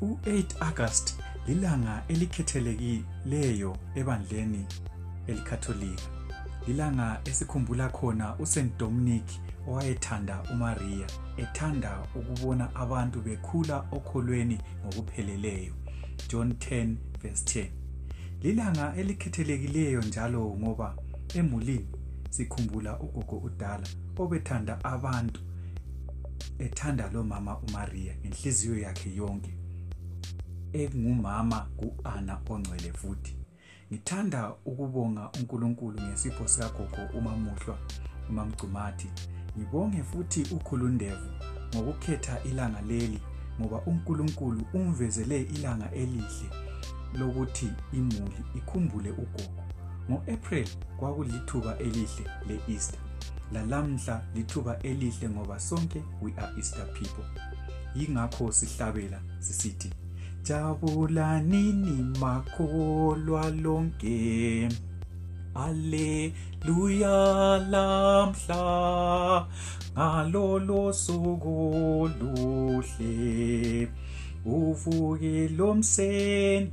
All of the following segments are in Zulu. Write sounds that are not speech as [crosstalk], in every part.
U-8 August lilanga elikhethelekileyo ebandleni elikatholika. Lilanga esikhumbula khona uSaint Dominic owayethanda uMaria, ethanda ukubona abantu bekhula okholweni ngokupheleleyo. John 10 verse 10. Lilanga elikhethelekileyo njalo ngoba emulini sikhumbula ugogo udala obethanda abantu ethanda lo mama uMaria ngenhliziyo yakhe yonke engumama kuAna ongcwele futhi. Ngithanda ukubonga uNkulunkulu ngesipho sikagogo uMamuhlwa uMamgcumathi. Ngibonge futhi ukhulundevu ngokukhetha ilanga leli ngoba uNkulunkulu umvezele ilanga elihle lokuthi imuli ikhumbule ugogo. ngo-April kwakulithuba elihle le-Easter. Lalamhla lithuba elihle ngoba sonke we are Easter people. Yingakho sihlabela sisithi jabulanini makholwa lonke. Alleluya lamhla. Ngalolo suku luhle. Uvuke lomsendese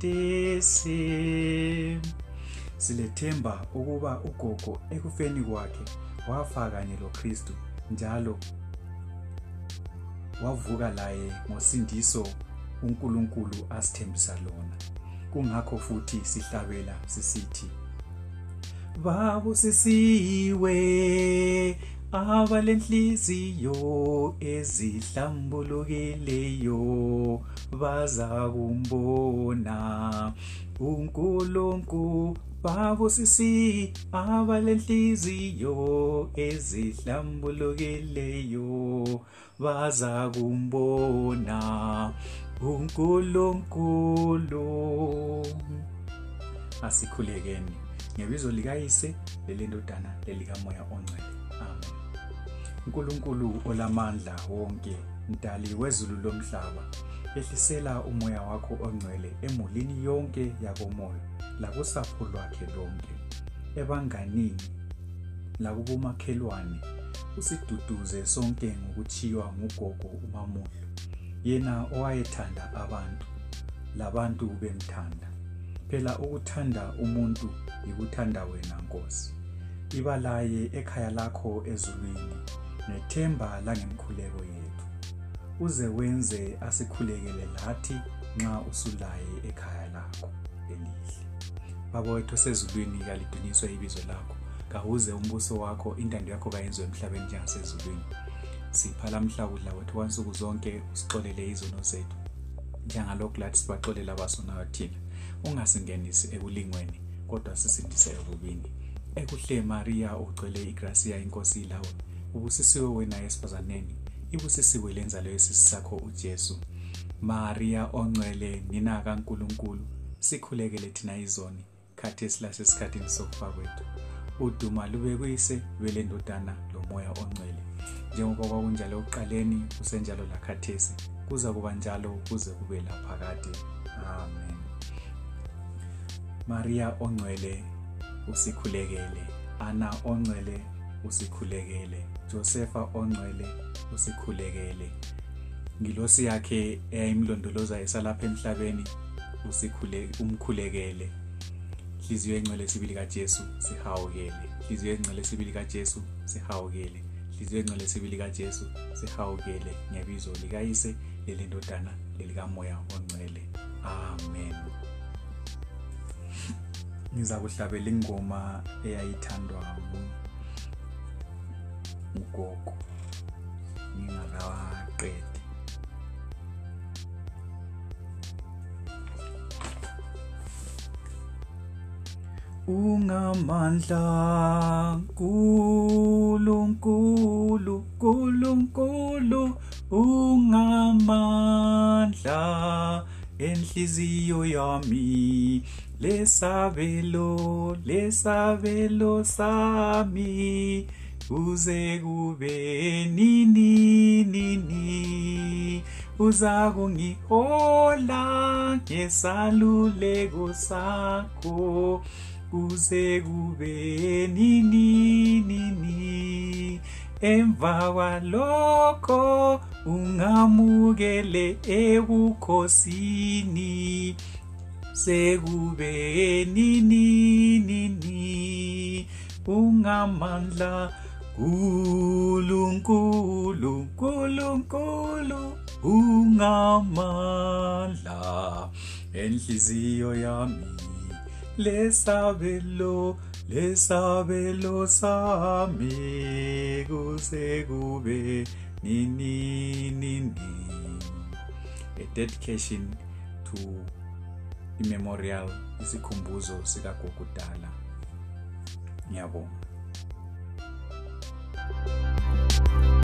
silethemba ukuba ugogo ekufeni kwakhe wafa kanye loKristu njalo wavuka laye ngosindiso. uNkulunkulu asithembisa lona. Kungakho futhi sihlabela sisithi babusisiwe abalenhliziyo ezihlambulukeleyo baza kumbona uNkulunkulu babusisi abalenhliziyo ezihlambulukeleyo baza kumbona uNkulunkulu. Asikhulekeni ngebizo likayise lelendodana lelikamoya ongcwele. Amen. uNkulunkulu olamandla wonke mdali wezulu lomhlaba ehlisela umoya wakho ongcwele emulini yonke yakomoya lakusapho lwakhe lonke ebanganini lakubomakhelwane usiduduze sonke ngokuthiywa ngugogo umamuhlo yena owayethanda abantu labantu bemthanda. Phela ukuthanda umuntu yikuthanda wena nkosi. Ibalaye ekhaya lakho ezulwini nethemba langemkhuleko yethu uze wenze asikhulekele lathi nxa usulaye ekhaya lakho elihle. Baba wethu osezulwini kalidunyiswe ibizo lakho kahuze umbuso wakho intando yakho kayenziwe emhlabeni njengasezulwini. Sipha lamhla kudla kwethu kwansuku zonke usixolele izono zethu. Njengalokhu lathi sibaxolela abasonayo thina ungasingenisi ekulingweni kodwa sisindise ekubini ekuhle maria ugcwele igracia inkosi ilawe ubusisiwe wena esifazaneni ibusisiwe lenzalo yesisi sakho ujesu. Maria ongcwele nina kankulunkulu sikhulekele thina izoni khathesi lasesikhathini sokufa kwethu. Uduma lube kuyise lwelendodana lomoya ongcwele. Njengoba kwakunjalo ekuqaleni kusenjalo lakhathesi kuza kuba njalo kuze kube laphakade amen. Maria ongcwele usikhulekele. Ana ongcwele usikhulekele. Josefa ongcwele usikhulekele. Ngilosi yakhe eyayimlondoloza esalapha emhlabeni usikhule umkhulekele. Hliziyo engcwele sibili kaJesu sihawukele. Hliziyo engcwele sibili kaJesu sihawukele. Hliziyo engcwele sibili kaJesu sihawukele. Ngebizo likayise lelindodana lelikamoya ongcwele. Amen. [laughs] Ngiza kuhlabela ingoma eyayithandwa ugogo. Ngingakawaqedi ungamandla nkulunkulu nkulunkulu ungamandla enhliziyo yami. Lesabelo lesabelo sami uze kube nini nini uza kungihola ngesaluleko sakho. Kuze kube nini nini emva kwalokho ungamukele ebukhosini sekube nini nini ungamandla nkulunkulu nkulunkulu ungamandla. Enhliziyo yami lesabelo lesabelo sami. Kuze kube nini nini a dedication to immemorial isikhumbuzo sikagogudala ngiyabonga. Thank you.